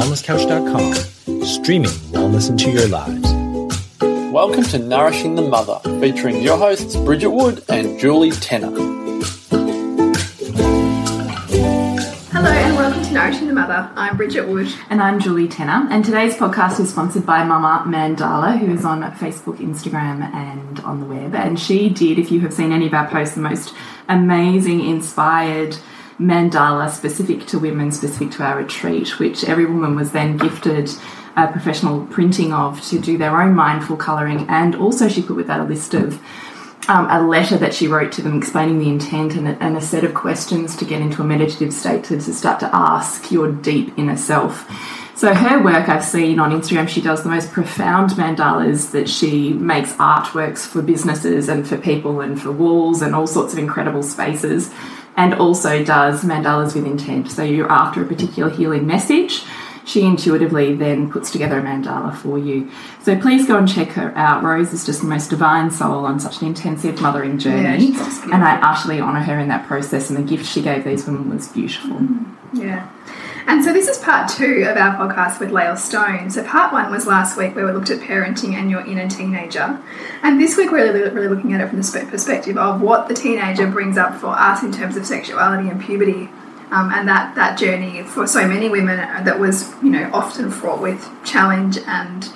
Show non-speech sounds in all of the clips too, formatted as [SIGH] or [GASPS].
thewellnesscouch.com, streaming wellness into your lives. Welcome to Nourishing the Mother, featuring your hosts Bridget Wood and Julie Tenner. Hello and welcome to Nourishing the Mother. I'm Bridget Wood. And I'm Julie Tenner. And today's podcast is sponsored by Mama Mandala, who is on Facebook, Instagram, and on the web. And she did, if you have seen any of our posts, the most amazing, inspired mandala specific to women, specific to our retreat, which every woman was then gifted a professional printing of to do their own mindful colouring. And also, she put with that a list of um, a letter that she wrote to them explaining the intent and a, and a set of questions to get into a meditative state to, to start to ask your deep inner self. So her work I've seen on Instagram, she does the most profound mandalas that she makes artworks for businesses and for people and for walls and all sorts of incredible spaces and also does mandalas with intent. So you're after a particular healing message. She intuitively then puts together a mandala for you. So please go and check her out. Rose is just the most divine soul on such an intensive mothering journey. Yeah, and I utterly honour her in that process. And the gift she gave these women was beautiful. Yeah. And so this is part two of our podcast with Lael Stone. So part one was last week where we looked at parenting and your inner teenager. And this week we're really, really looking at it from the perspective of what the teenager brings up for us in terms of sexuality and puberty. Um, and that, that journey for so many women that was, you know, often fraught with challenge and,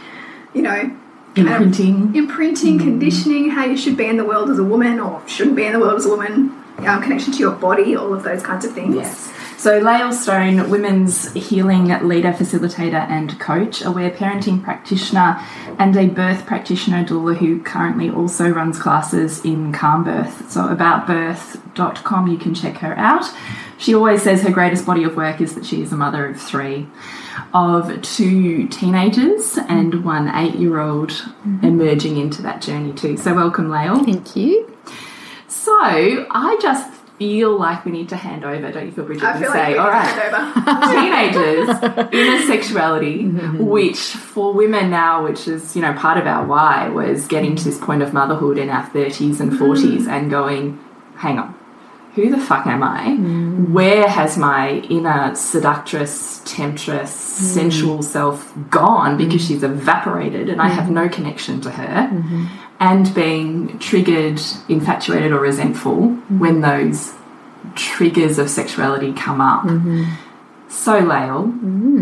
you know, Imprinting. imprinting, conditioning, how you should be in the world as a woman or shouldn't be in the world as a woman, um, connection to your body, all of those kinds of things. Yes. So, Lael Stone, women's healing leader, facilitator, and coach, aware parenting practitioner, and a birth practitioner doula who currently also runs classes in Calm Birth. So, aboutbirth.com, you can check her out. She always says her greatest body of work is that she is a mother of three, of two teenagers and one eight year old mm-hmm. emerging into that journey too. So, welcome, Lael. Thank you. So, I just feel like we need to hand over, don't you feel, Bridget? I and say, like all right, teenagers, [LAUGHS] inner sexuality, which for women now, which is, you know, part of our why, was getting to this point of motherhood in our 30s and 40s and going, hang on, who the fuck am I? Where has my inner seductress, temptress, sensual self gone because she's evaporated and I have no connection to her? And being triggered, infatuated, or resentful when those triggers of sexuality come up. So, Lael,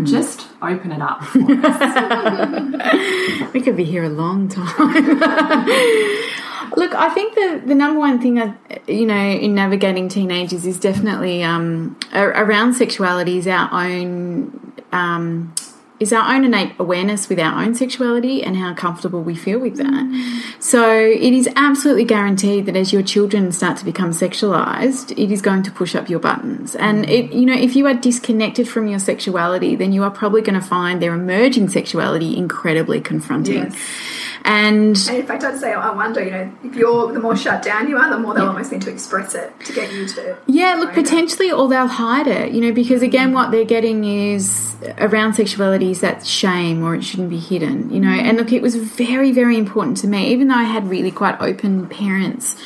just open it up. [LAUGHS] We could be here a long time. [LAUGHS] Look, I think the, the number one thing, I, you know, in navigating teenagers is definitely um, around sexuality is our own um, is our own innate awareness with our own sexuality and how comfortable we feel with that. Mm. So it is absolutely guaranteed that as your children start to become sexualized, it is going to push up your buttons. And mm. it, you know, if you are disconnected from your sexuality, then you are probably going to find their emerging sexuality incredibly confronting. Yes. And And in fact, I'd say I wonder, you know, if you're the more shut down you are, the more they'll almost need to express it to get you to. Yeah, look, potentially, or they'll hide it, you know, because again, what they're getting is around sexuality is that shame or it shouldn't be hidden, you know. And look, it was very, very important to me, even though I had really quite open parents.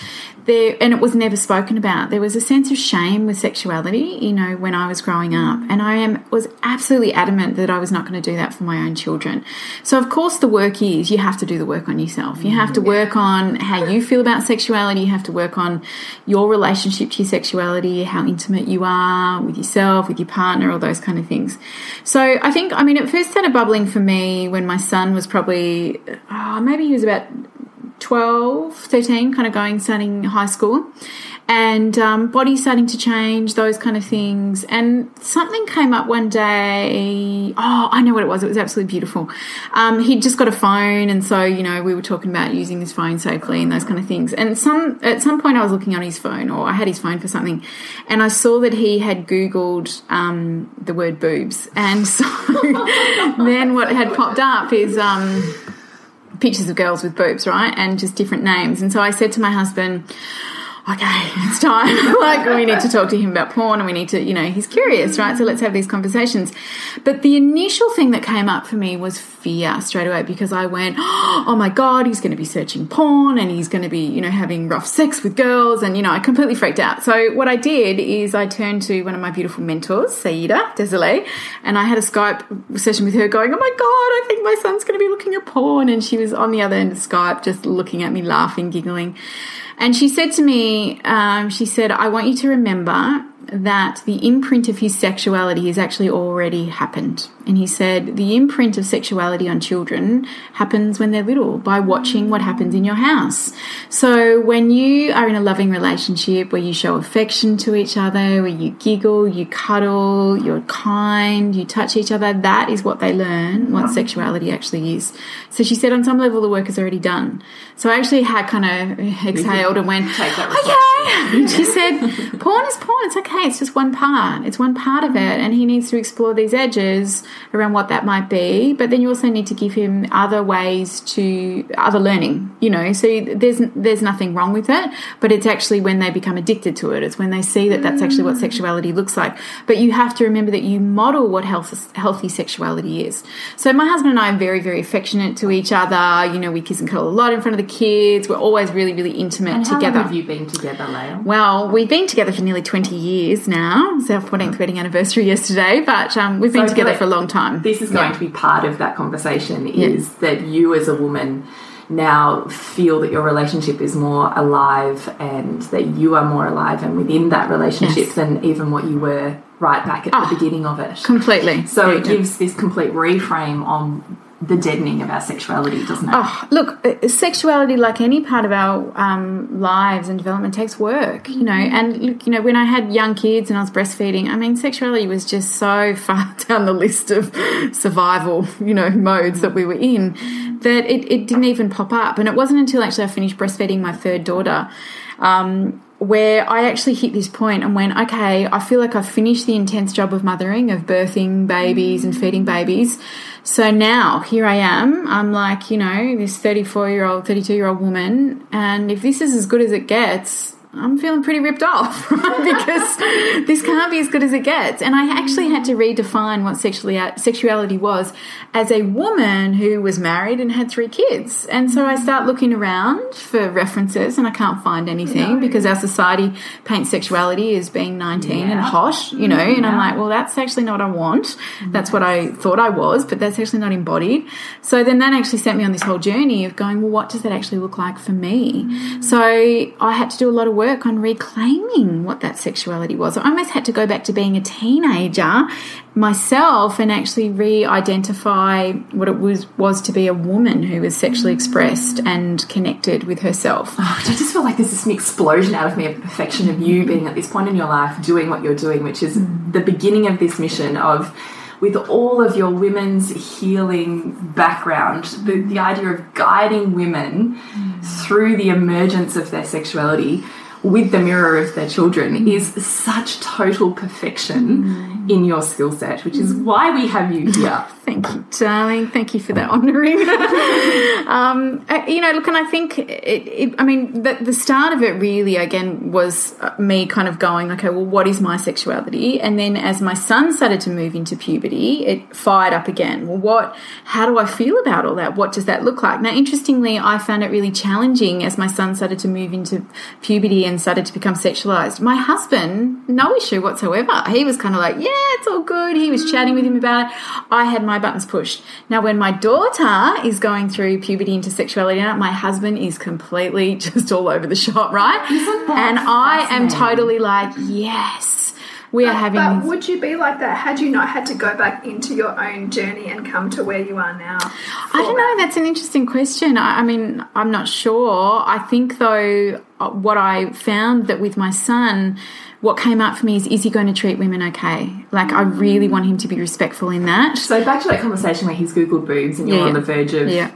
There, and it was never spoken about. There was a sense of shame with sexuality, you know, when I was growing up, mm. and I am was absolutely adamant that I was not going to do that for my own children. So, of course, the work is you have to do the work on yourself. You have to mm. work on how you feel about sexuality. You have to work on your relationship to your sexuality, how intimate you are with yourself, with your partner, all those kind of things. So, I think, I mean, it first started bubbling for me when my son was probably, oh, maybe he was about 12, 13, kind of going, starting high school. And um, body starting to change, those kind of things. And something came up one day. Oh, I know what it was. It was absolutely beautiful. Um, he'd just got a phone, and so you know we were talking about using his phone safely and those kind of things. And some at some point I was looking on his phone, or I had his phone for something, and I saw that he had Googled um, the word boobs, and so [LAUGHS] then what had popped up is. Pictures of girls with boobs, right? And just different names. And so I said to my husband, okay, it's time. [LAUGHS] like, we need to talk to him about porn and we need to, you know, he's curious, right? So let's have these conversations. But the initial thing that came up for me was fear straight away because I went, [GASPS] oh my God, he's going to be searching porn and he's going to be, you know, having rough sex with girls. And, you know, I completely freaked out. So what I did is I turned to one of my beautiful mentors, Saida Désilets, and I had a Skype session with her going, oh my God, I think my son's going to be looking at porn. And she was on the other end of Skype just looking at me, laughing, giggling. And she said to me, um, she said, I want you to remember that the imprint of his sexuality has actually already happened. And he said the imprint of sexuality on children happens when they're little by watching what happens in your house. So when you are in a loving relationship where you show affection to each other, where you giggle, you cuddle, you're kind, you touch each other, that is what they learn what sexuality actually is. So she said on some level the work is already done. So I actually had kind of exhaled and went, Take that okay. [LAUGHS] She said, porn is porn. It's okay. It's just one part. It's one part of it. And he needs to explore these edges around what that might be. But then you also need to give him other ways to, other learning, you know. So there's, there's nothing wrong with it. But it's actually when they become addicted to it. It's when they see that that's actually what sexuality looks like. But you have to remember that you model what health, healthy sexuality is. So my husband and I are very, very affectionate to each other. You know, we kiss and cuddle a lot in front of the kids. We're always really, really intimate And how together. long have you been together, Lael? Well, we've been together for nearly 20 years now. It's our 14th wedding anniversary yesterday, but um, we've been So together like for a long time. This is going Yeah. to be part of that conversation is that you as a woman now feel that your relationship is more alive and that you are more alive and within that relationship Yes. than even what you were right back at Oh, the ah, beginning of it. Completely. So Yeah, it gives this complete reframe on the deadening of our sexuality, doesn't it? Oh, look, uh, sexuality, like any part of our um, lives and development, takes work, you know. And look, you know, when I had young kids and I was breastfeeding, I mean, sexuality was just so [LAUGHS] far down the list of survival, you know, modes that we were in that it, it didn't even pop up. And it wasn't until actually I finished breastfeeding my third daughter. Um, where I actually hit this point and went, okay, I feel like I've finished the intense job of mothering, of birthing babies and feeding babies. So now here I am. I'm like, you know, this 34 year old, 32 year old woman. And if this is as good as it gets, I'm feeling pretty ripped off, [LAUGHS] because this can't be as good as it gets. And I actually had to redefine what sexually, sexuality was as a woman who was married and had three kids. And so I start looking around for references and I can't find anything because our society paints sexuality as being 19 and Yeah. hot, you know, and I'm like, well, that's actually not what I want. That's what I thought I was, but that's actually not embodied. So then that actually sent me on this whole journey of going, well, what does that actually look like for me? So I had to do a lot of work on reclaiming what that sexuality was. I almost had to go back to being a teenager myself and actually re-identify what it was was to be a woman who was sexually mm. expressed and connected with herself. Oh, I just feel like there's this explosion out of me of perfection of you being at this point in your life doing what you're doing, which is mm. the beginning of this mission of with all of your women's healing background, the, the idea of guiding women mm. through the emergence of their sexuality with the mirror of their children is such total perfection in your skill set, which is why we have you here. [LAUGHS] Thank you, darling. Thank you for that honouring. [LAUGHS] um, uh, you know, look, and I think, it, it, I mean, the, the start of it really, again, was uh, me kind of going, okay, well, what is my sexuality? And then as my son started to move into puberty, it fired up again. Well, what, how do I feel about all that? What does that look like? Now, interestingly, I found it really challenging as my son started to move into puberty and started to become sexualized. My husband, no issue whatsoever. He was kind of like, yeah, it's all good. He was chatting with him about it. I had my buttons pushed. Now, when my daughter is going through puberty into sexuality, my husband is completely [LAUGHS] just all over the shop, right? And I am totally like, yes, we are having. But these- would you be like that had you not had to go back into your own journey and come to where you are now? I don't know. That's an interesting question. I, I mean, I'm not sure. I think though, uh, what I found that with my son, what came up for me is: is he going to treat women okay? Like, I really want him to be respectful in that. So back to that conversation where he's googled boobs and you're Yeah, on the verge of yeah.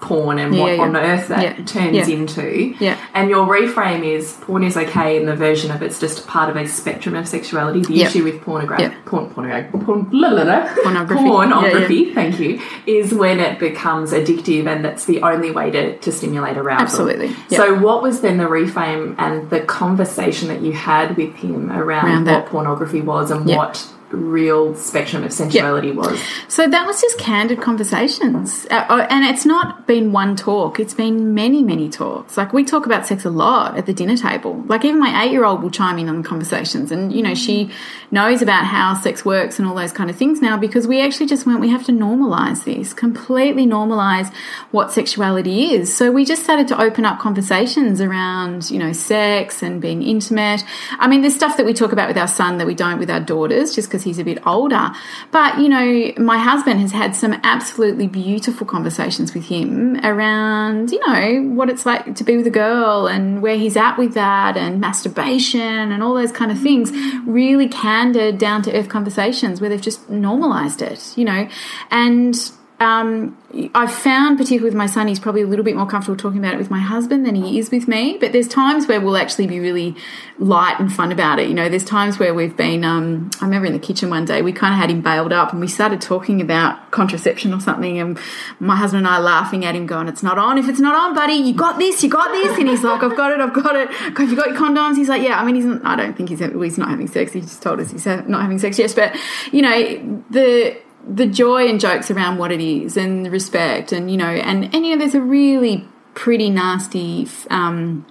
porn and what yeah. on earth that turns into. Yeah. And your reframe is porn is okay in the version of it's just part of a spectrum of sexuality. The issue with pornography, porn, pornography, porn, blah, blah, blah, Pornography. pornography, thank you, is when it becomes addictive and that's the only way to, to stimulate arousal. Absolutely. So what was then the reframe and the conversation that you had with him around, Around what that. pornography was and Yep. what real spectrum of sensuality was? So that was just candid conversations. Uh, oh, and it's not been one talk, it's been many, many talks. Like, we talk about sex a lot at the dinner table. Like, even my eight year old will chime in on the conversations. And, you know, she knows about how sex works and all those kind of things now because we actually just went, we have to normalize this, completely normalize what sexuality is. So we just started to open up conversations around, you know, sex and being intimate. I mean, there's stuff that we talk about with our son that we don't with our daughters just because he's a bit older. But, you know, my husband has had some absolutely beautiful conversations with him around, you know, what it's like to be with a girl and where he's at with that and masturbation and all those kind of things. Mm. Really candid, down to earth conversations where they've just normalized it, you know. And um, I've found, particularly with my son, he's probably a little bit more comfortable talking about it with my husband than he is with me. But there's times where we'll actually be really light and fun about it. You know, there's times where we've been, um, I remember in the kitchen one day, we kind of had him bailed up and we started talking about contraception or something. And my husband and I laughing at him, going, It's not on. If it's not on, buddy, you got this, you got this. And he's like, I've got it, I've got it. Have you got your condoms? He's like, Yeah. I mean, he's, I don't think he's, he's not having sex. He just told us he's not having sex Yes, But, you know, the, the joy and jokes around what it is and the respect and you know and and you know there's a really pretty nasty um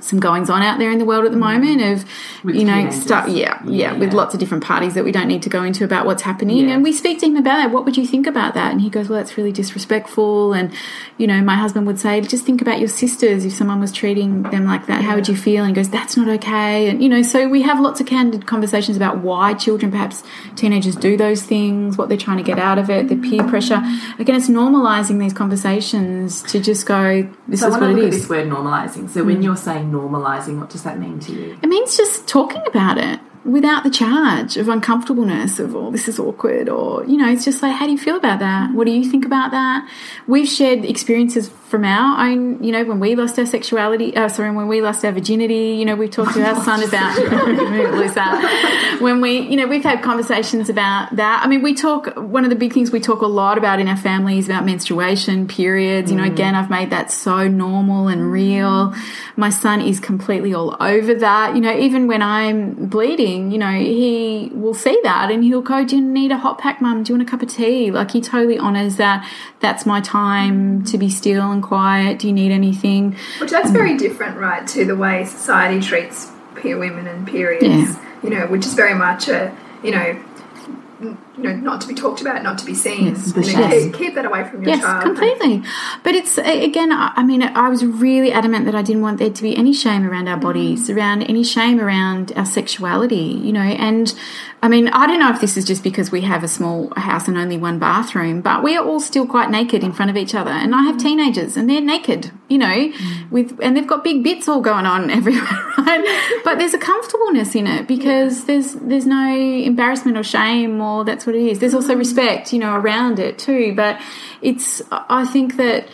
some goings on out there in the world at the moment of With you know stuff yeah, yeah with lots of different parties that we don't need to go into about what's happening. And we speak to him about that. What would you think about that? And he goes well that's really disrespectful. And you know my husband would say just think about your sisters. If someone was treating them like that how would you feel? And he goes that's not okay. And you know so we have lots of candid conversations about why children perhaps teenagers do those things what they're trying to get out of it the peer pressure. Again it's normalizing these conversations to just go this So is what it at this word normalizing. So when mm. you're saying normalizing, what does that mean to you? It means just talking about it without the charge of uncomfortableness of, oh, this is awkward, or, you know, it's just like, how do you feel about that? What do you think about that? We've shared experiences from our own, you know, when we lost our sexuality, uh, sorry, when we lost our virginity, you know, we've talked to our son about, [LAUGHS] lose that. When we, you know, we've had conversations about that. I mean, we talk, one of the big things we talk a lot about in our family is about menstruation, periods. You know, again, I've made that so normal and real. My son is completely all over that. You know, even when I'm bleeding, you know, he will see that and he'll go, Do you need a hot pack, mum? Do you want a cup of tea? Like, he totally honours that. That's my time to be still and quiet. Do you need anything? Which that's um, very different, right, to the way society treats peer women and periods. Yeah. You know, which is very much a you know, you know, not to be talked about, not to be seen. Yes, you know, keep, keep that away from your Yes, child. completely. But it's again, I mean, I was really adamant that I didn't want there to be any shame around our bodies, mm. around any shame around our sexuality, you know. And I mean, I don't know if this is just because we have a small house and only one bathroom, but we are all still quite naked in front of each other. And I have mm. teenagers, and they're naked, you know, mm. with and they've got big bits all going on [LAUGHS] everywhere, right? But there's a comfortableness in it because there's there's no embarrassment or shame, or that's what it is. There's also respect, you know, around it too. But it's I think that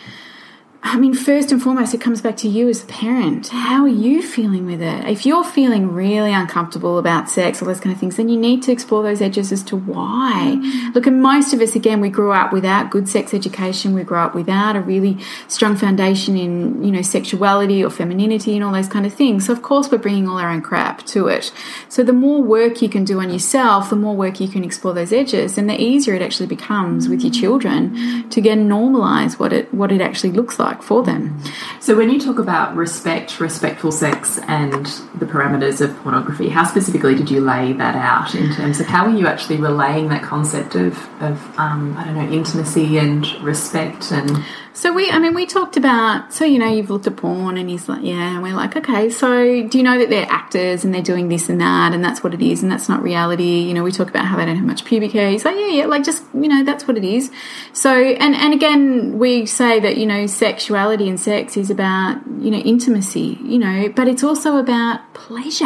I mean, first and foremost, it comes back to you as a parent. How are you feeling with it? If you're feeling really uncomfortable about sex, all those kind of things, then you need to explore those edges as to why. Mm. Look, and most of us, again, we grew up without good sex education. We grew up without a really strong foundation in, you know, sexuality or femininity and all those kind of things. So, of course, we're bringing all our own crap to it. So, the more work you can do on yourself, the more work you can explore those edges, and the easier it actually becomes with your mm. children to again normalize what it what it actually looks like for them. So when you talk about respect, respectful sex, and the parameters of pornography, how specifically did you lay that out in terms of how were you actually relaying that concept of, of um, I don't know, intimacy and respect and So we, I mean, we talked about. So you know, you've looked at porn, and he's like, yeah, and we're like, okay. So do you know that they're actors and they're doing this and that, and that's what it is, and that's not reality. You know, we talk about how they don't have much pubic hair. He's like, yeah, yeah, like just you know, that's what it is. So and and again, we say that you know, sexuality and sex is about you know intimacy, you know, but it's also about pleasure.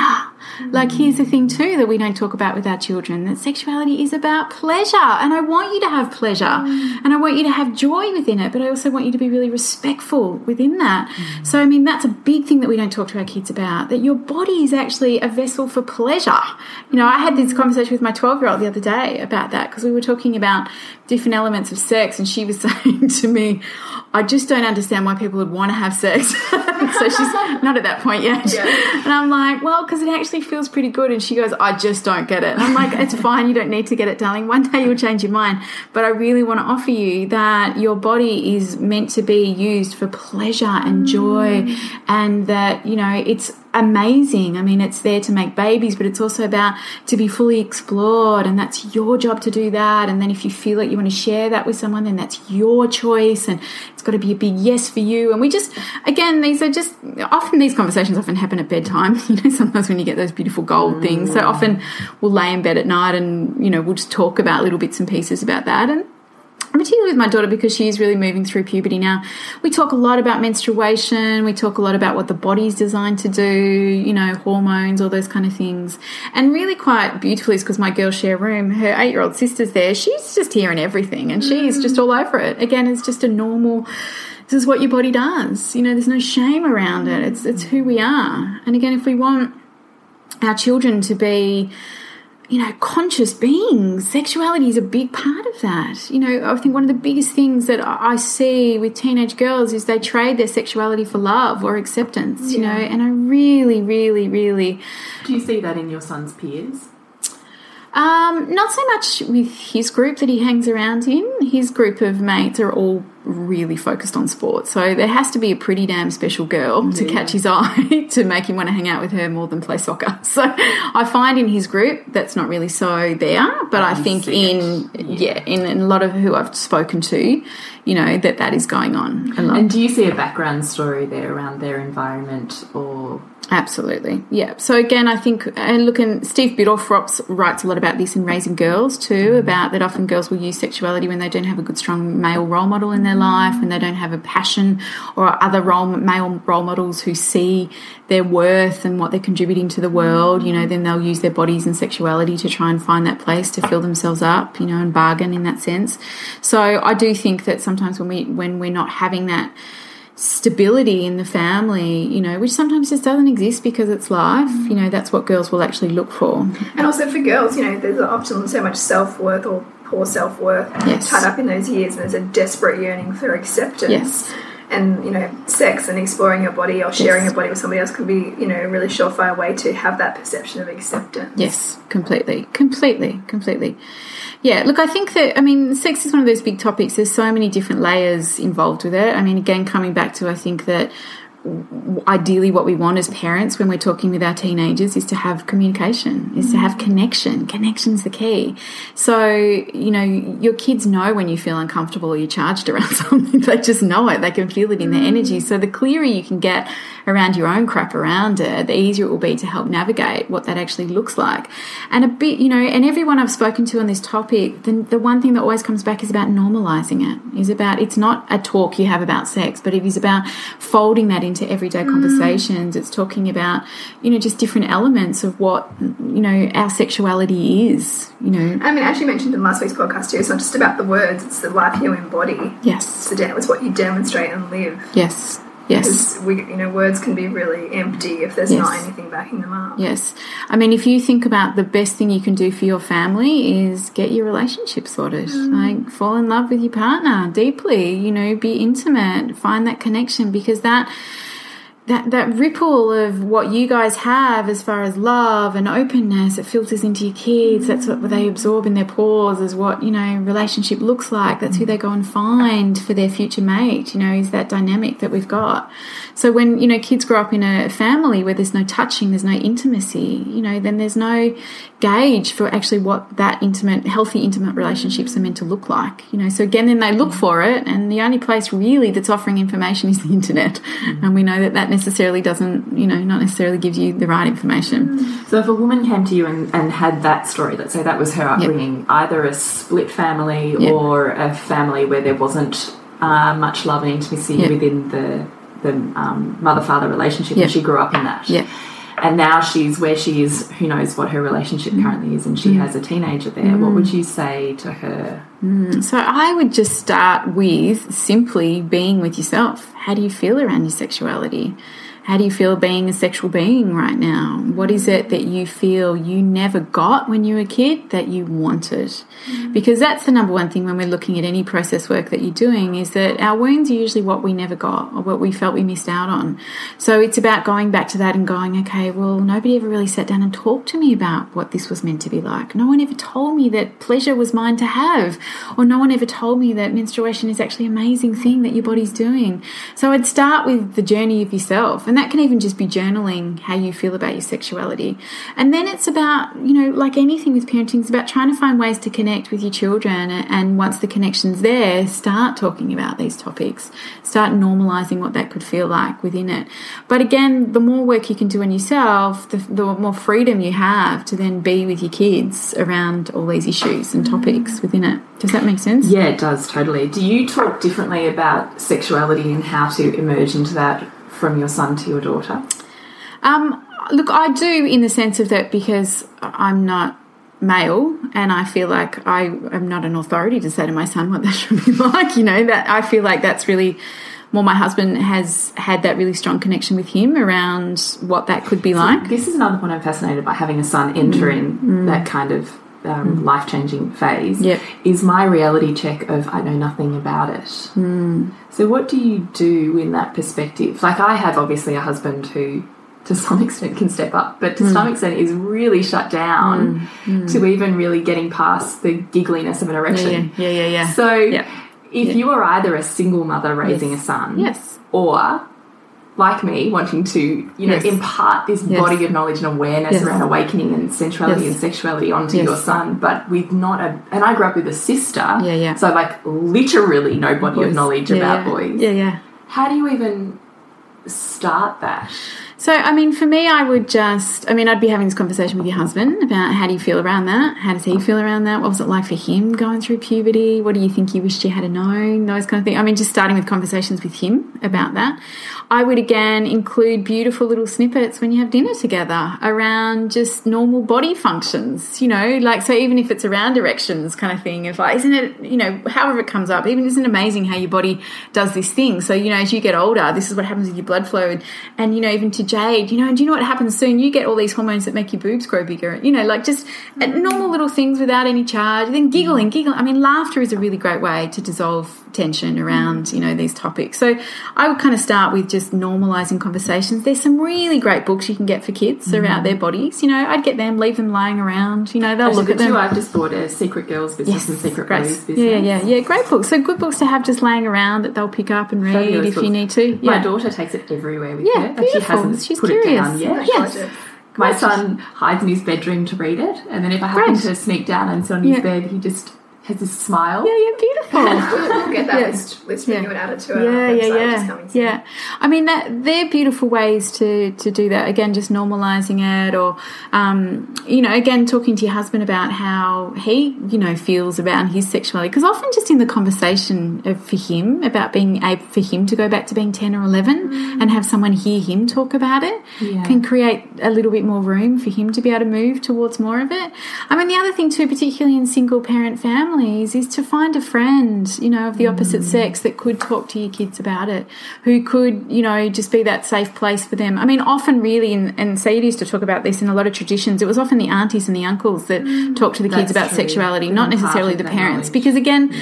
Like, here's the thing, too, that we don't talk about with our children that sexuality is about pleasure. And I want you to have pleasure mm. and I want you to have joy within it, but I also want you to be really respectful within that. Mm. So, I mean, that's a big thing that we don't talk to our kids about that your body is actually a vessel for pleasure. You know, I had this mm. conversation with my 12 year old the other day about that because we were talking about different elements of sex, and she was [LAUGHS] saying to me, I just don't understand why people would want to have sex. [LAUGHS] so she's not at that point yet. Yeah. And I'm like, well, because it actually feels pretty good. And she goes, I just don't get it. And I'm like, it's fine. You don't need to get it, darling. One day you'll change your mind. But I really want to offer you that your body is meant to be used for pleasure and joy, mm. and that, you know, it's amazing. I mean, it's there to make babies, but it's also about to be fully explored, and that's your job to do that. And then if you feel like you want to share that with someone, then that's your choice, and it's got to be a big yes for you. And we just, again, these are just often these conversations often happen at bedtime. [LAUGHS] You know, sometimes when you get those beautiful gold things, so mm. often we'll lay in bed at night, and you know, we'll just talk about little bits and pieces about that, and particularly with my daughter because she is really moving through puberty now. We talk a lot about menstruation, we talk a lot about what the body's designed to do, you know, hormones, all those kind of things. And really quite beautifully is because my girls share room, her eight year old sister's there, she's just hearing everything and she's mm. just all over it. Again, it's just a normal this is what your body does. You know, there's no shame around it. It's it's who we are. And again, if we want our children to be you know, conscious beings. Sexuality is a big part of that. You know, I think one of the biggest things that I see with teenage girls is they trade their sexuality for love or acceptance, you know, and I really, really, really. Do you see that in your son's peers? Um, not so much with his group that he hangs around in. His group of mates are all really focused on sport. So there has to be a pretty damn special girl to catch his eye [LAUGHS] to make him want to hang out with her more than play soccer. [LAUGHS] So I find in his group that's not really so there, but I you think in it. yeah. in, a lot of who I've spoken to, you know, that that is going on a lot. And do you see a background story there around their environment or Absolutely, yeah. So again, I think, and look, and Steve Biddulph writes a lot about this in Raising Girls too, mm-hmm. about that often girls will use sexuality when they don't have a good, strong male role model in their life, when they don't have a passion or other role male role models who see their worth and what they're contributing to the world. You know, then they'll use their bodies and sexuality to try and find that place to fill themselves up. You know, and bargain in that sense. So I do think that sometimes when we when we're not having that stability in the family, you know, which sometimes just doesn't exist because it's life, you know, that's what girls will actually look for. And also for girls, you know, there's often so much self worth or poor self worth Yes. tied up in those years, and there's a desperate yearning for acceptance. Yes. And you know, sex and exploring your body or sharing Yes. your body with somebody else could be, you know, a really surefire way to have that perception of acceptance. Yes, completely, completely, completely. Yeah, look, I think that, I mean, sex is one of those big topics. There's so many different layers involved with it. I mean, again, coming back to, I think that ideally what we want as parents when we're talking with our teenagers is to have communication, is to mm. have connection. Connection's the key. So, you know, your kids know when you feel uncomfortable or you're charged [LAUGHS] around something. They just know it. They can feel it in their mm. energy. So the clearer you can get around your own crap around it, the easier it will be to help navigate what that actually looks like. And a bit, you know, and everyone I've spoken to on this topic, the, the one thing that always comes back is about normalizing it, is about, it's not a talk you have about sex, but it is about folding that into everyday mm. conversations. It's talking about, you know, just different elements of what, you know, our sexuality is, you know. I mean, as you mentioned in last week's podcast too, it's not just about the words; it's the life you embody. Yes, the de- it's what you demonstrate and live. yes, yes. We, you know, words can be really empty if there's Yes. not anything backing them up. Yes. I mean, if you think about the best thing you can do for your family is get your relationship sorted. Mm. Like, fall in love with your partner deeply, you know, be intimate, find that connection because that. That, that ripple of what you guys have as far as love and openness, it filters into your kids. That's what they absorb in their pores, is what, you know, relationship looks like. That's who they go and find for their future mate, you know, is that dynamic that we've got. So when, you know, kids grow up in a family where there's no touching, there's no intimacy, you know, then there's no gauge for actually what that intimate, healthy, intimate relationships are meant to look like, you know. So again, then they look for it, and the only place really that's offering information is the internet. Mm-hmm. And we know that that necessarily doesn't, you know, not necessarily gives you the right information. So if a woman came to you and, and had that story, let's say that was her upbringing, either a split family Yep. or a family where there wasn't uh, much love and intimacy Yep. within the the um, mother father relationship, Yep. and she grew up in that. Yeah. And now she's where she is. Who knows what her relationship mm. currently is, and she mm. has a teenager there. What would mm. you say to her? So I would just start with simply being with yourself. How do you feel around your sexuality? How do you feel being a sexual being right now? What is it that you feel you never got when you were a kid that you wanted? Mm. Because that's the number one thing when we're looking at any process work that you're doing is that our wounds are usually what we never got or what we felt we missed out on. So it's about going back to that and going, okay, well, nobody ever really sat down and talked to me about what this was meant to be like. No one ever told me that pleasure was mine to have, or no one ever told me that menstruation is actually an amazing thing that your body's doing. So I'd start with the journey of yourself, and that can even just be journaling how you feel about your sexuality. And then it's about, you know, like anything with parenting, it's about trying to find ways to connect with your children. And once the connection's there, start talking about these topics, start normalizing what that could feel like within it. But again, the more work you can do on yourself, the, the more freedom you have to then be with your kids around all these issues and topics mm. within it. Does that make sense? Yeah, it does totally. Do you talk differently about sexuality and how to emerge into that from your son to your daughter? Um, look, I do in the sense of that because I'm not male and I feel like I am not an authority to say to my son what that [LAUGHS] should be like. You know, that I feel like that's really more my husband has had that really strong connection with him around what that could be like. This is another point I'm fascinated by having a son entering that kind of um, mm. life changing phase. Yep. Is my reality check of I know nothing about it. Mm. So, what do you do in that perspective? Like, I have obviously a husband who, to some [LAUGHS] extent, can step up, but to mm. some extent is really shut down to even really getting past the giggliness of an Yeah, erection. yeah, yeah, yeah. So, Yeah. if you are either a single mother raising a son, Yes. or like me, wanting to you know Yes. impart this Yes. body of knowledge and awareness Yes. around awakening and sensuality and sexuality onto your son, but with not a and I grew up with a sister, Yeah, yeah. So like literally no body of knowledge Yeah, about yeah. boys. Yeah, yeah. How do you even start that? So, I mean, for me, I would just, I mean, I'd be having this conversation with your husband about how do you feel around that? How does he feel around that? What was it like for him going through puberty? What do you think you wished you had known? Those kind of things. I mean, just starting with conversations with him about that. I would again include beautiful little snippets when you have dinner together around just normal body functions, you know, like, so even if it's around erections kind of thing, if like, isn't it, you know, however it comes up, even isn't it amazing how your body does this thing? So, you know, as you get older, this is what happens with your blood flow. And, and you know, even to Jade, you know, and do you know what happens soon? You get all these hormones that make your boobs grow bigger, you know, like just uh, normal little things without any charge. Then giggling, giggling. I mean, laughter is a really great way to dissolve tension around, mm. you know, these topics. So I would kind of start with just normalizing conversations. There's some really great books you can get for kids mm. around their bodies. You know, I'd get them, leave them lying around. You know, they'll Actually, look the at them. two I've just bought are Secret Girls Business and Secret great. Boys Business. Yeah, yeah, yeah. Great books. So good books to have just laying around that they'll pick up and read Fabulous if you need to. My daughter takes it everywhere with Yeah, her. and she beautiful. Hasn't She's put curious. it down yet. Yes. My son hides in his bedroom to read it, and then if I happen Great. to sneak down and sit on his Yeah. bed, he just has this smile. Yeah, you're beautiful. [LAUGHS] We'll get that Yeah. list, list Yeah. you and add it to our yeah, website, yeah, yeah, yeah. I mean, that they're beautiful ways to to do that. Again, just normalizing it, or um, you know, again, talking to your husband about how he, you know, feels about his sexuality. Because often, just in the conversation of, for him about being able for him to go back to being ten or eleven and have someone hear him talk about it, Yeah. can create a little bit more room for him to be able to move towards more of it. I mean, the other thing too, particularly in single parent families, is to find a friend, you know, of the opposite mm. sex that could talk to your kids about it, who could, you know, just be that safe place for them. I mean, often really, in, and Said used to talk about this in a lot of traditions, it was often the aunties and the uncles that mm. talked to the kids That's about true. sexuality, not necessarily the parents. knowledge. Because again,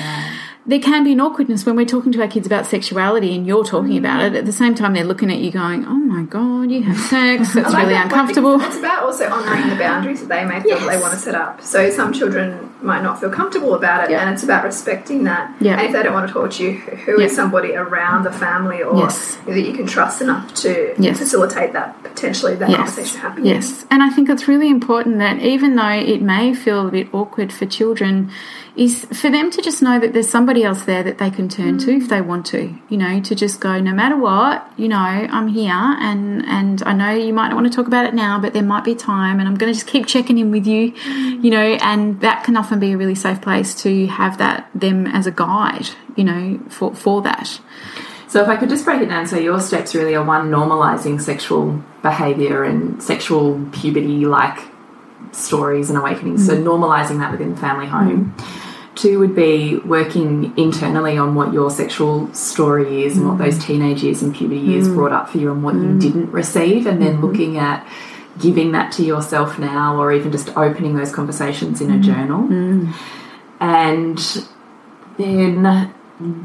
there can be an awkwardness when we're talking to our kids about sexuality and you're talking about it. At the same time, they're looking at you going, oh my God, you have sex. [LAUGHS] That's like really that uncomfortable. It's about also honouring the boundaries that they may feel that they want to set up. So some children might not feel comfortable about it, Yeah. and it's about respecting that. Yeah. And if they don't want to talk to you, who is somebody around the family or Yes. that you can trust enough to Yes. facilitate that potentially that conversation happening? Yes, and I think it's really important that even though it may feel a bit awkward for children, is for them to just know that there's somebody else there that they can turn to if they want to. You know, to just go, no matter what, you know, I'm here, and and I know you might not want to talk about it now, but there might be time, and I'm going to just keep checking in with you. You know, and that can often be a really safe place to have that them as a guide. You know, for for that. So if I could just break it down, so your steps really are one normalizing sexual behavior and sexual puberty like stories and awakenings. So mm. normalizing that within the family home. Mm. Two would be working internally on what your sexual story is and what those mm. teenage years and puberty years mm. brought up for you and what you mm. didn't receive, and then mm-hmm. looking at giving that to yourself now or even just opening those conversations in a journal. And then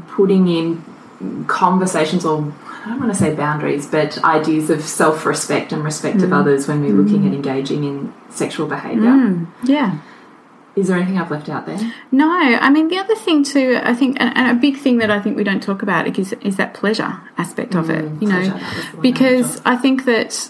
putting in conversations or I don't want to say boundaries, but ideas of self respect and respect of others when we're looking at engaging in sexual behaviour. Yeah. Is there anything I've left out there? No, I mean the other thing too. I think, and, and a big thing that I think we don't talk about is is that pleasure aspect of it. Mm, you know, that was the one I because I think that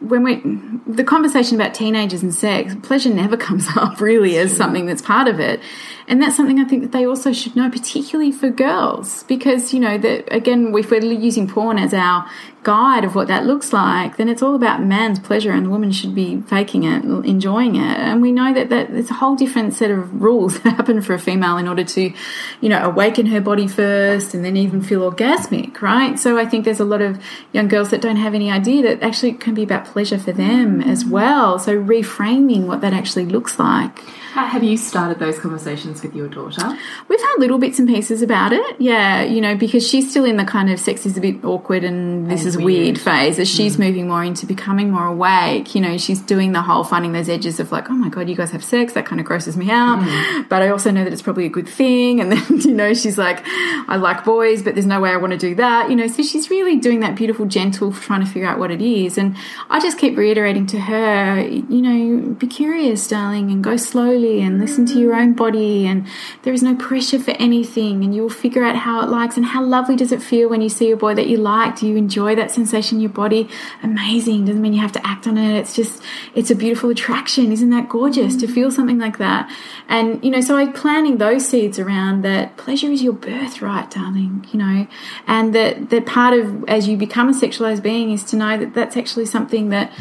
when we the conversation about teenagers and sex, pleasure never [LAUGHS] comes up really as something that's part of it, and that's something I think that they also should know, particularly for girls, because you know that again, if we're using porn as our guide of what that looks like, then it's all about man's pleasure, and the woman should be faking it, enjoying it, and we know that that there's a whole different set of rules [LAUGHS] that happen for a female in order to, you know, awaken her body first, and then even feel orgasmic, right? So I think there's a lot of young girls that don't have any idea that actually can be about pleasure for them as well. So reframing what that actually looks like. How have you started those conversations with your daughter? We've had little bits and pieces about it, yeah, you know, because she's still in the kind of sex is a bit awkward and this And is weird. weird phase. As she's mm. moving more into becoming more awake, you know, she's doing the whole finding those edges of like, oh my god, you guys have sex, that kind of grosses me out. Mm. But I also know that it's probably a good thing. And then, [LAUGHS] you know, she's like, I like boys, but there's no way I want to do that, you know. So she's really doing that beautiful, gentle, trying to figure out what it is. And I just keep reiterating to her, you know, be curious, darling, and go slowly and listen to your own body. And there is no pressure for anything, and you will figure out how it likes and how lovely does it feel when you see a boy that you like. Do you enjoy that sensation in your body? Amazing. Doesn't mean you have to act on it. It's just, it's a beautiful attraction. Isn't that gorgeous to feel something like that? And, you know, so I'm planting those seeds around that pleasure is your birthright, darling, you know, and that, that part of as you become a sexualized being is to know that that's actually something that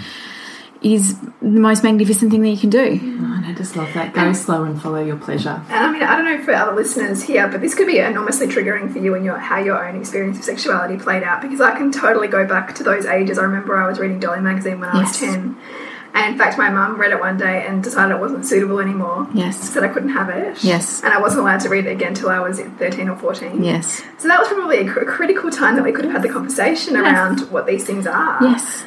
is the most magnificent thing that you can do. Oh, and I just love that. Go slow and follow your pleasure. And I mean, I don't know for other listeners here, but this could be enormously triggering for you and your how your own experience of sexuality played out. Because I can totally go back to those ages. I remember I was reading Dolly magazine when I was ten, and in fact, my mum read it one day and decided it wasn't suitable anymore. Yes. said I couldn't have it. Yes. and I wasn't allowed to read it again till I was thirteen or fourteen. Yes. So that was probably a cr- critical time that we could have had the conversation around what these things are. Yes.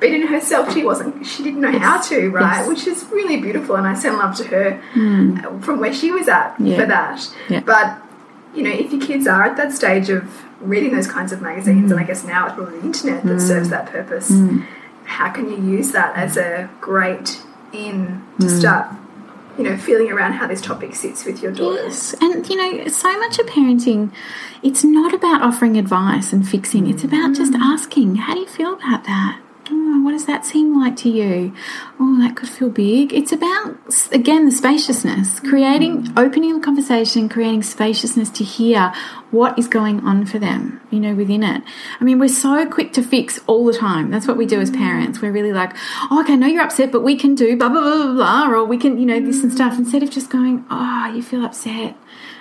But in herself, she wasn't. She didn't know how to, right? Yes. Which is really beautiful, and I send love to her uh, from where she was at Hmm. Yeah. for that. Yeah. But you know, if your kids are at that stage of reading those kinds of magazines, Hmm. and I guess now it's probably the internet that serves that purpose, how can you use that as a great in Hmm. to start? You know, feeling around how this topic sits with your daughters. Yes, and you know, so much of parenting, it's not about offering advice and fixing. It's about just asking, "How do you feel about that? What does that seem like to you? Oh, that could feel big." It's about again the spaciousness, creating, mm. opening the conversation, creating spaciousness to hear what is going on for them. You know, within it. I mean, we're so quick to fix all the time. That's what we do as mm. parents. We're really like, "Oh, okay, I know you're upset, but we can do blah blah blah blah, blah or we can, you know, this and mm. stuff." Instead of just going, "Oh, you feel upset."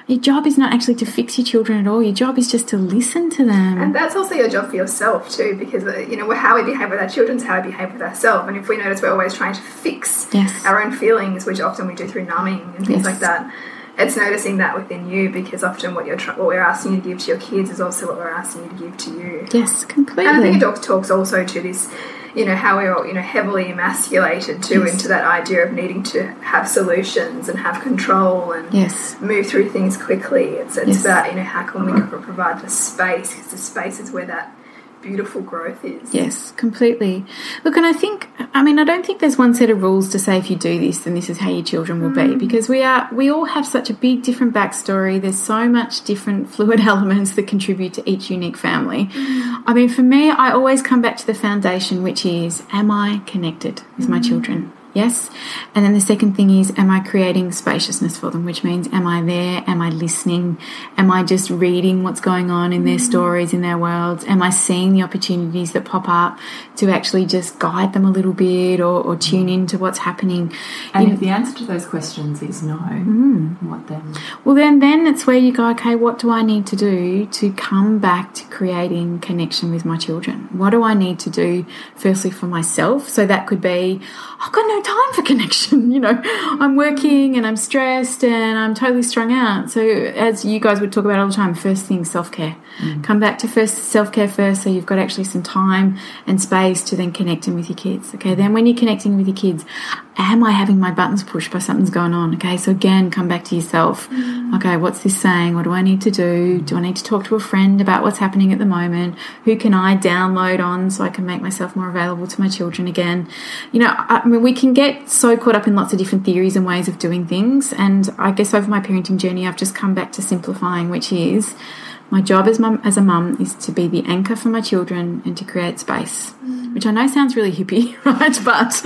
Your job is not actually to fix your children at all. Your job is just to listen to them. And that's also your job for yourself too, because uh, you know how we behave with our children is how we behave with ourselves. And if we notice we're always trying to fix Yes. our own feelings, which often we do through numbing and things Yes. like that, it's noticing that within you, because often what you're what we're asking you to give to your kids is also what we're asking you to give to you. yes, completely. And I think it talks also to this, you know, how we're all, you know heavily emasculated too Yes. into that idea of needing to have solutions and have control and yes. move through things quickly. It's it's Yes. about you know how can we provide the space because the space is where that beautiful growth is. Yes, completely. Look, and I think, I mean, I don't think there's one set of rules to say if you do this, then this is how your children will be, mm. because we are, we all have such a big different backstory. There's so much different [LAUGHS] fluid elements that contribute to each unique family. Mm. I mean, for me, I always come back to the foundation, which is, am I connected with my mm. children? Yes. And then the second thing is, am I creating spaciousness for them? Which means, am I there? Am I listening? Am I just reading what's going on in their mm. stories, in their worlds? Am I seeing the opportunities that pop up to actually just guide them a little bit or, or tune mm. into what's happening? And You if the answer to those questions is no, mm. what then? Well, then, then it's where you go. Okay, what do I need to do to come back to creating connection with my children? What do I need to do? Firstly, for myself. So that could be, I've got no time for connection. [LAUGHS] You know, I'm working and I'm stressed and I'm totally strung out. So as you guys would talk about all the time, first thing self care. Mm. Come back to first self care first. So you've got actually some time and space to then connect in with your kids. Okay, then when you're connecting with your kids, am I having my buttons pushed by something's going on? Okay, so again, come back to yourself. Mm. Okay, what's this saying? What do I need to do? Do I need to talk to a friend about what's happening at the moment? Who can I download on so I can make myself more available to my children again? You know, I mean, we can get so caught up in lots of different theories and ways of doing things. And I guess over my parenting journey, I've just come back to simplifying, which is my job as mum as a mum is to be the anchor for my children and to create space. Mm. Which I know sounds really hippie, [LAUGHS] right? But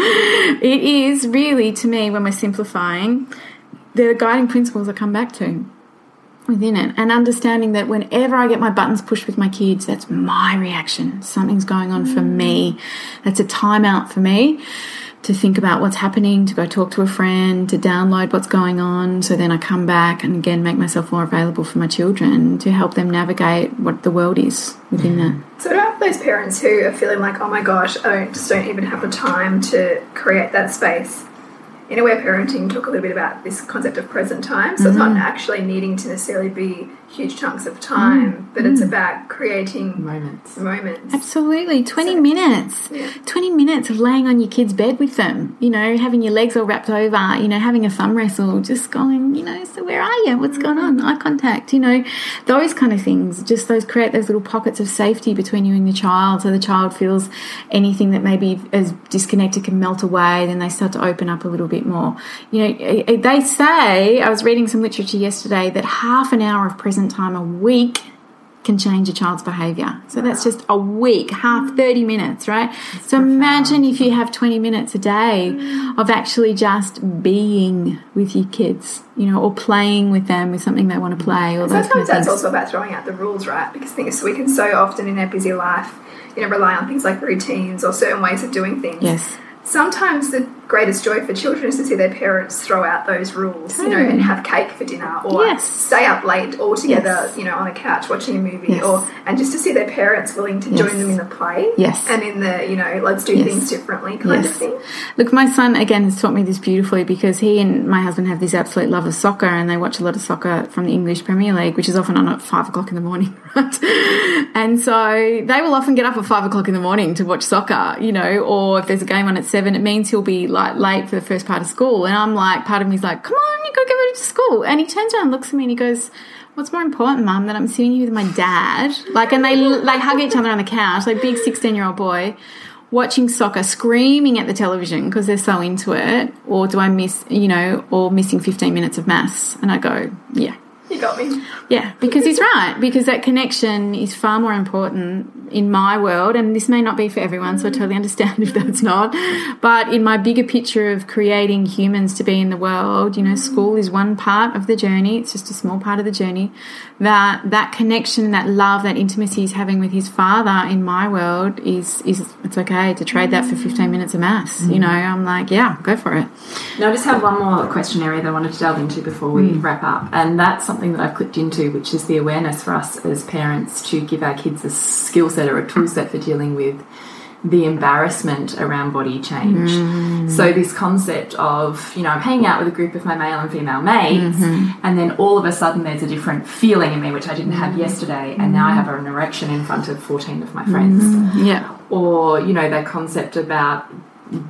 it is really to me when we're simplifying, the guiding principles I come back to within it and understanding that whenever I get my buttons pushed with my kids, that's my reaction. Something's going on for mm. me. That's a timeout for me to think about what's happening, to go talk to a friend, to download what's going on. So then I come back and again make myself more available for my children to help them navigate what the world is within mm. that. So, what about those parents who are feeling like, oh my gosh, I don't, just don't even have the time to create that space? In Aware Parenting, talk a little bit about this concept of present time. So, it's not mm-hmm. actually needing to necessarily be huge chunks of time, mm. but it's mm. about creating Moments. moments. Absolutely. 20 minutes. 20 minutes of laying on your kid's bed with them, you know, having your legs all wrapped over, you know, having a thumb wrestle, just going, you know, so where are you? What's going mm. on? Eye contact, you know, those kind of things. Just those create those little pockets of safety between you and your child so the child feels anything that maybe is disconnected can melt away, then they start to open up a little bit more. You know, eh, eh, they say, I was reading some literature yesterday, that half an hour of present time a week can change a child's behavior. So that's just a week, half 30 minutes, right? so imagine if you have 20 minutes a day of actually just being with your kids, you know, or playing with them with something they want to play or those kind of Sometimes things. that's also about throwing out the rules, right? Because things we can so often in our busy life, you know, rely on things like routines or certain ways of doing things. yes. Sometimes the greatest joy for children is to see their parents throw out those rules, you know, and hmm. have cake for dinner or Yes. stay up late all together, Yes. you know, on a couch watching a movie Yes. or and just to see their parents willing to join them in the play. Yes. And in the, you know, let's do things differently kind of thing. Look, my son again has taught me this beautifully because he and my husband have this absolute love of soccer, and they watch a lot of soccer from the English Premier League, which is often on at five o'clock in the morning, [LAUGHS] right? And so they will often get up at five o'clock in the morning to watch soccer, you know, or if there's a game on at seven, it means he'll be like late for the first part of school, and I'm like, part of me's like, come on, you gotta get ready to school, and he turns around, and looks at me, and he goes. What's more important, Mum, that I'm sitting here with my dad, like, and they they hug each other on the couch, like big sixteen year old boy, watching soccer, screaming at the television because they're so into it, or do I miss, you know, or missing 15 minutes of maths? And I go, yeah. You got me. Yeah, because he's right. Because that connection is far more important in my world, and this may not be for everyone, so I totally [LAUGHS] understand if that's not. But in my bigger picture of creating humans to be in the world, you know, school is one part of the journey. It's just a small part of the journey. That that connection, that love, that intimacy he's having with his father in my world is is it's okay to trade that for fifteen minutes of maths. You mm. know, I'm like, yeah, go for it. Now, I just have one more question area that I wanted to delve into before we mm. wrap up, and that's something that I've clicked into, which is the awareness for us as parents to give our kids a skill set or a tool set for dealing with the embarrassment around body change. Mm. So, this concept of, you know, I'm hanging out with a group of my male and female mates, mm-hmm. and then all of a sudden there's a different feeling in me which I didn't have mm. yesterday, and now I have an erection in front of 14 of my friends. Mm. Yeah. or you know that concept about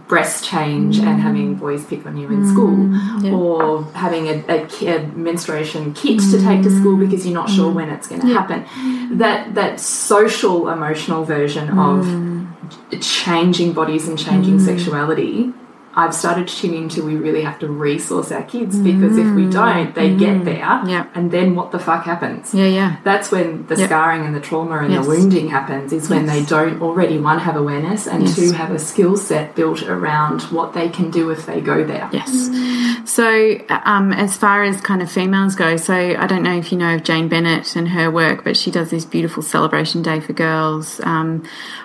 breast change and mm. having boys pick on you in school mm. yeah. or having a, a, a menstruation kit to take to school mm. because you're not sure when it's going to happen. That that social emotional version of changing bodies and changing sexuality I've started tuning to tune into we really have to resource our kids because if we don't, they get there, Mm. Yep. and then what the fuck happens? Yeah, yeah. That's when the Yep. scarring and the trauma and Yes. the wounding happens. Is when they don't already one have awareness and Yes. two have a skill set built around what they can do if they go there. Yes. So, um, as far as kind of females go, so I don't know if you know of Jane Bennett and her work, but she does this beautiful celebration day for girls, um,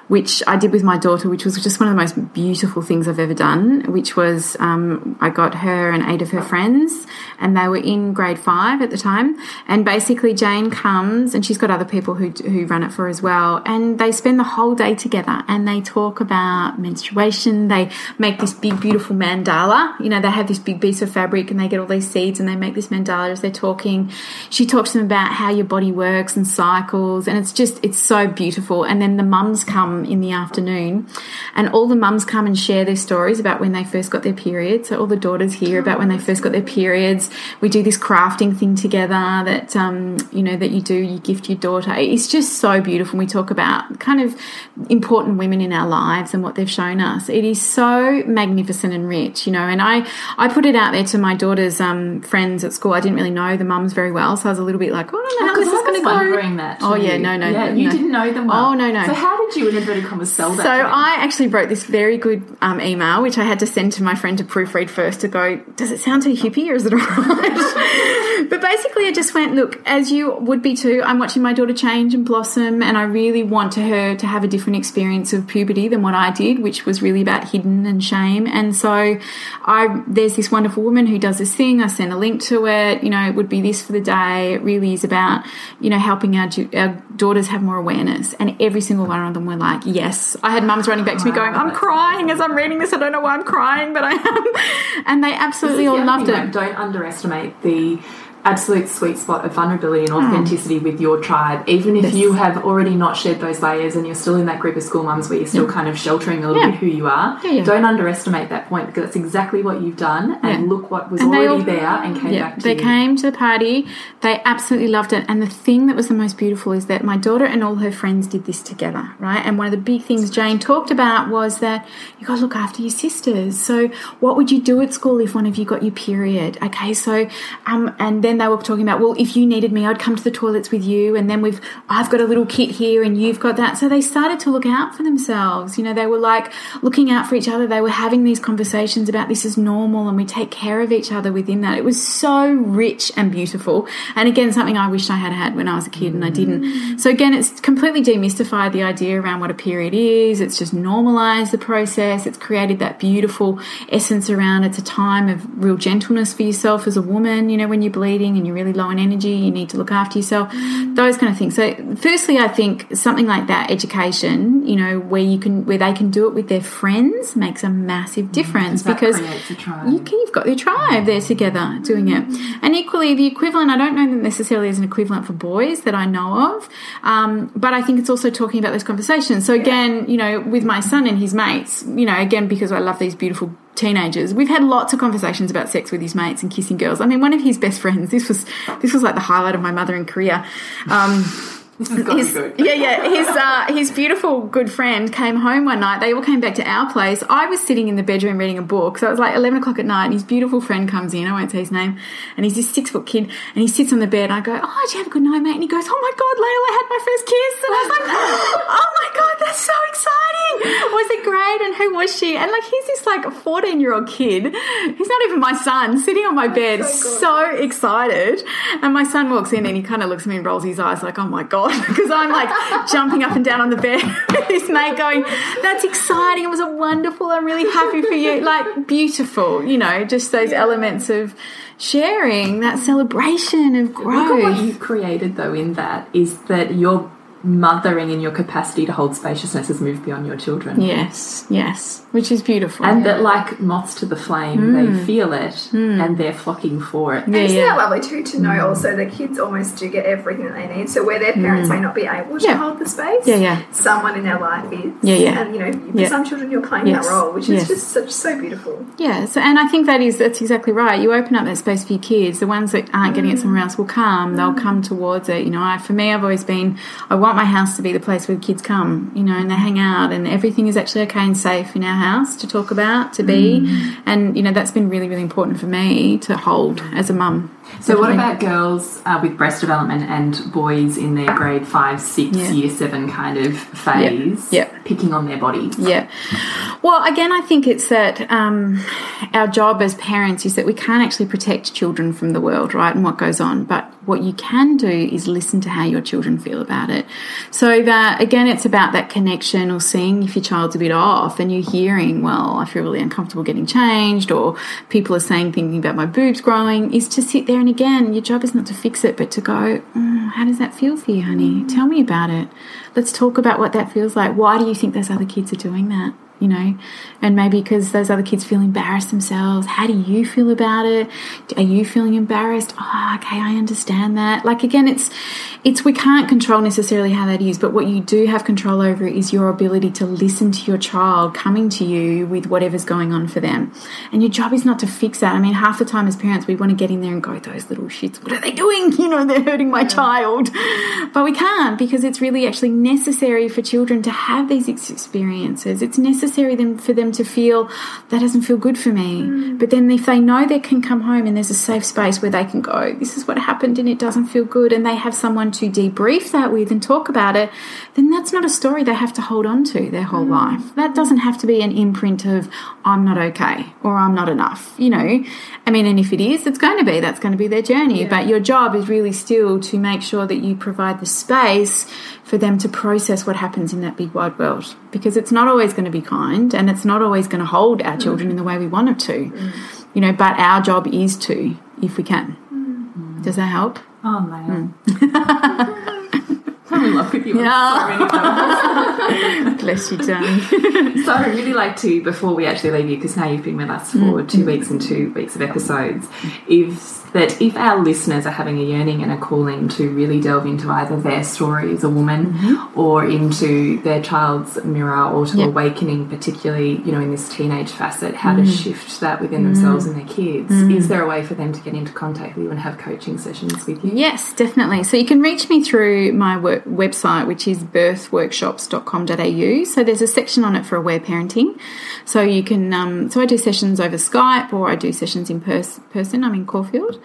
which I did with my daughter, which was just one of the most beautiful things I've ever done. Which was um, I got her and eight of her friends, and they were in grade five at the time. And basically, Jane comes, and she's got other people who who run it for as well, and they spend the whole day together, and they talk about menstruation. They make this big, beautiful mandala. You know, they have this big piece of fabric, and they get all these seeds, and they make this mandala as they're talking. She talks to them about how your body works and cycles, and it's just it's so beautiful. And then the mums come in the afternoon, and all the mums come and share their stories about when they first got their periods. So all the daughters hear about when they first got their periods. We do this crafting thing together that um, you know that you do. You gift your daughter. It's just so beautiful. We talk about kind of important women in our lives and what they've shown us. It is so magnificent and rich, you know. And I I put it out there to my daughter's um, friends at school. I didn't really know the mums very well, so I was a little bit like, oh, I don't know how this is going to go. wondering that. Oh, yeah, no, no, yeah, no, you no. didn't know them well. Oh, no, no. So how did you, in inverted commas, sell that? So? I actually wrote this very good um, email, which I had to send to my friend to proofread first to go, does it sound too hippie or is it all right? [LAUGHS] but basically, I just went, look, as you would be too, I'm watching my daughter change and blossom, and I really want to her to have a different experience of puberty than what I did, which was really about hidden and shame. And so I there's this wonderful woman who does this thing. I sent a link to it. You know, it would be this for the day. It really is about you know helping our, our daughters have more awareness. And every single one of them were like, yes. I had mums running back to me going, I'm crying as I'm reading this. I don't know why I'm crying, but I am. [LAUGHS] And they absolutely all loved thing, it. like, don't underestimate the absolute sweet spot of vulnerability and authenticity with your tribe. Even if Hmm. Yes. you have already not shed those layers and you're still in that group of school mums where you're still kind of sheltering a little Yeah. bit who you are, Yeah, yeah. don't underestimate that point because that's exactly what you've done. And Yeah. look what was And already all- there and came Yeah, back to they you. came to the party. They absolutely loved it. And the thing that was the most beautiful is that my daughter and all her friends did this together, right? And one of the big things Jane talked about was that you got to look after your sisters. So, what would you do at school if one of you got your period? Okay, so, um, and then they were talking about, well, if you needed me, I'd come to the toilets with you. And then we've, I've got a little kit here and you've got that. So they started to look out for themselves. You know, they were like looking out for each other. They were having these conversations about this is normal and we take care of each other within that. It was so rich and beautiful. And again, something I wished I had had when I was a kid and I didn't. So again, it's completely demystified the idea around what a period is. It's just normalized the process. It's created that beautiful essence around it's a time of real gentleness for yourself as a woman. You know, when you're bleeding and you're really low on energy, you need to look after yourself. Those kind of things. So firstly, I think something like that education, you know, where you can where they can do it with their friends makes a massive difference that because creates a tribe. you can, you've got your tribe there together doing it. And equally, the equivalent, I don't know that necessarily as an equivalent for boys that I know of, um, but I think it's also talking about those conversations. So again, you know, with my son and his mates, you know, again, because I love these beautiful teenagers, we've had lots of conversations about sex with his mates and kissing girls. I mean, one of his best friends, this was, this was like the highlight of my mothering career. Um, This [LAUGHS] has got to be his, yeah, yeah. His uh, his beautiful good friend came home one night. They all came back to our place. I was sitting in the bedroom reading a book. So it was like eleven o'clock at night. And his beautiful friend comes in. I won't say his name. And he's this six foot kid. And he sits on the bed. And I go, "Oh, did you have a good night, mate?" And he goes, "Oh my god, Lael I had my first kiss." And I was like, [GASPS] "Oh my god, that's so exciting! Was it great? And who was she?" And like he's this like fourteen year old kid. He's not even my son, sitting on my bed, so excited. And my son walks in and he kind of looks at me and rolls his eyes like, "Oh my god," [LAUGHS] because I'm like jumping up and down on the bed [LAUGHS] with this mate, going, "That's exciting! It was a wonderful. I'm really happy for you. Like beautiful, you know, just those elements of." Sharing that celebration of Look at what growth. you've created, though, in that is that your mothering in your capacity to hold spaciousness has moved beyond your children. Yes, yes, which is beautiful. And that, like moths to the flame, they feel it and they're flocking for it. Mm. yeah, Isn't yeah. that lovely too to know also that kids almost do get everything that they need. So where their parents may not be able to Mm. Yeah. hold the space, Yeah, yeah. someone in their life is. Yeah, yeah. And you know, for Yeah. some children you're playing Yes. that role, which Yes. is just such so beautiful. Yeah, so and I think that is that's exactly right. You open up that space for your kids. The ones that aren't getting it somewhere else will come. They'll come towards it. You know, I, for me, I've always been. I want want my house to be the place where kids come, you know, and they hang out, and everything is actually okay and safe in our house to talk about, to be, Mm. and you know that's been really, really important for me to hold as a mum. So, what about girls uh, with breast development and boys in their grade five, six, Yeah. year seven kind of phase, picking on their body? Yeah. Well, again, I think it's that um, our job as parents is that we can't actually protect children from the world, right, and what goes on. But what you can do is listen to how your children feel about it. So that, again, it's about that connection or seeing if your child's a bit off and you're hearing, well, I feel really uncomfortable getting changed, or people are saying, thinking about my boobs growing, is to sit there and again, your job is not to fix it, but to go, mm, how does that feel for you, honey? Tell me about it. Let's talk about what that feels like. Why do you think those other kids are doing that? You know, and maybe because those other kids feel embarrassed themselves. How do you feel about it? Are you feeling embarrassed? Oh, okay, I understand that. Like again, it's it's we can't control necessarily how that is, but what you do have control over is your ability to listen to your child coming to you with whatever's going on for them. And your job is not to fix that. I mean, half the time as parents, we want to get in there and go, those little shits, what are they doing? [LAUGHS] You know, they're hurting my child. But we can't because it's really actually necessary for children to have these experiences. It's necessary them, for them to feel that doesn't feel good for me. Mm. But then if they know they can come home and there's a safe space where they can go, this is what happened and it doesn't feel good, and they have someone to debrief that with and talk about it, then that's not a story they have to hold on to their whole mm. life. That doesn't have to be an imprint of I'm not okay or I'm not enough. You know, I mean, and if it is, it's going to be. That's going to be their journey. But your job is really still to make sure that you provide the space for them to process what happens in that big wide world because it's not always going to be kind and it's not always going to hold our children in the way we want it to. Mm. You know, but our job is to if we can. Mm. Does that help? Oh, man. Hmm. [LAUGHS] I'm in love with you. Yeah. so. [LAUGHS] Bless you, darling. [LAUGHS] So I really like to, before we actually leave you, because now you've been with us for hmm. two weeks and two weeks of episodes, is that if our listeners are having a yearning and a calling to really delve into either their story as a woman mm-hmm. or into their child's mirror or to Yep. awakening, particularly, you know, in this teenage facet, how to mm-hmm. shift that within themselves and their kids, mm-hmm. is there a way for them to get into contact with you and have coaching sessions with you? Yes, definitely. So you can reach me through my work website, which is birthworkshops.com.au. So there's a section on it for aware parenting. So you can, um, so I do sessions over Skype or I do sessions in pers- person. I'm in Caulfield.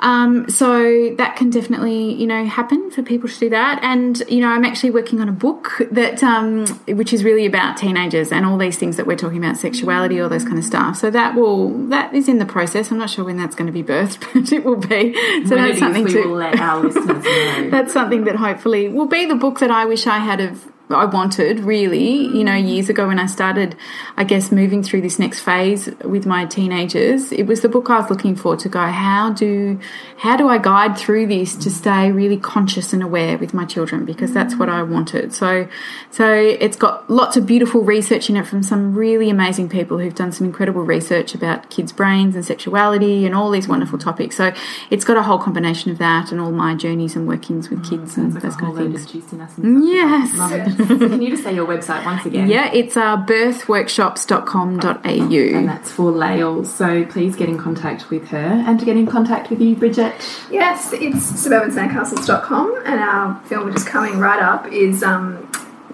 Um, so that can definitely, you know, happen for people to do that. And, you know, I'm actually working on a book that, um, which is really about teenagers and all these things that we're talking about, sexuality, all those kind of stuff. So that will, that is in the process. I'm not sure when that's going to be birthed, [LAUGHS] but it will be. So when that's something we to, will let our listeners know. [LAUGHS] that's something that hopefully will be the book that I wish I had of I wanted really, you know, years ago when I started, I guess, moving through this next phase with my teenagers. It was the book I was looking for to go, how do how do I guide through this to stay really conscious and aware with my children? Because that's what I wanted. So so it's got lots of beautiful research in it from some really amazing people who've done some incredible research about kids' brains and sexuality and all these wonderful topics. So it's got a whole combination of that and all my journeys and workings with kids and Sounds like those kind of things. of and. Yes. Love it. So can you just say your website once again? Yeah, it's uh, And birthworkshops.com.au. that's for Lael. So please get in contact with her and to get in contact with you, Bridget. Yes, it's suburbansandcastles.com, and our film, which is coming right up, is um,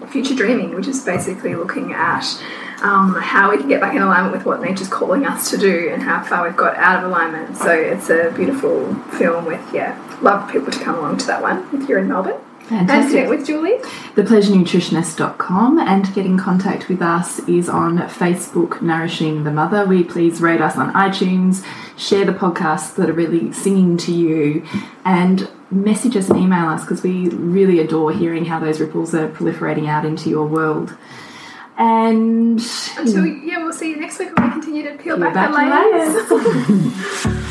Future Dreaming, which is basically looking at um, how we can get back in alignment with what nature's calling us to do and how far we've got out of alignment. So it's a beautiful film with, yeah, love people to come along to that one if you're in Melbourne. And Fantastic. connect with Julie. thepleasurenutritionist.com and get in contact with us is on Facebook Nourishing the Mother. We please rate us on iTunes, share the podcasts that are really singing to you, and message us and email us because we really adore hearing how those ripples are proliferating out into your world. And Until, yeah, we'll see you next week when we continue to peel, Peel back, back the the layers. [LAUGHS]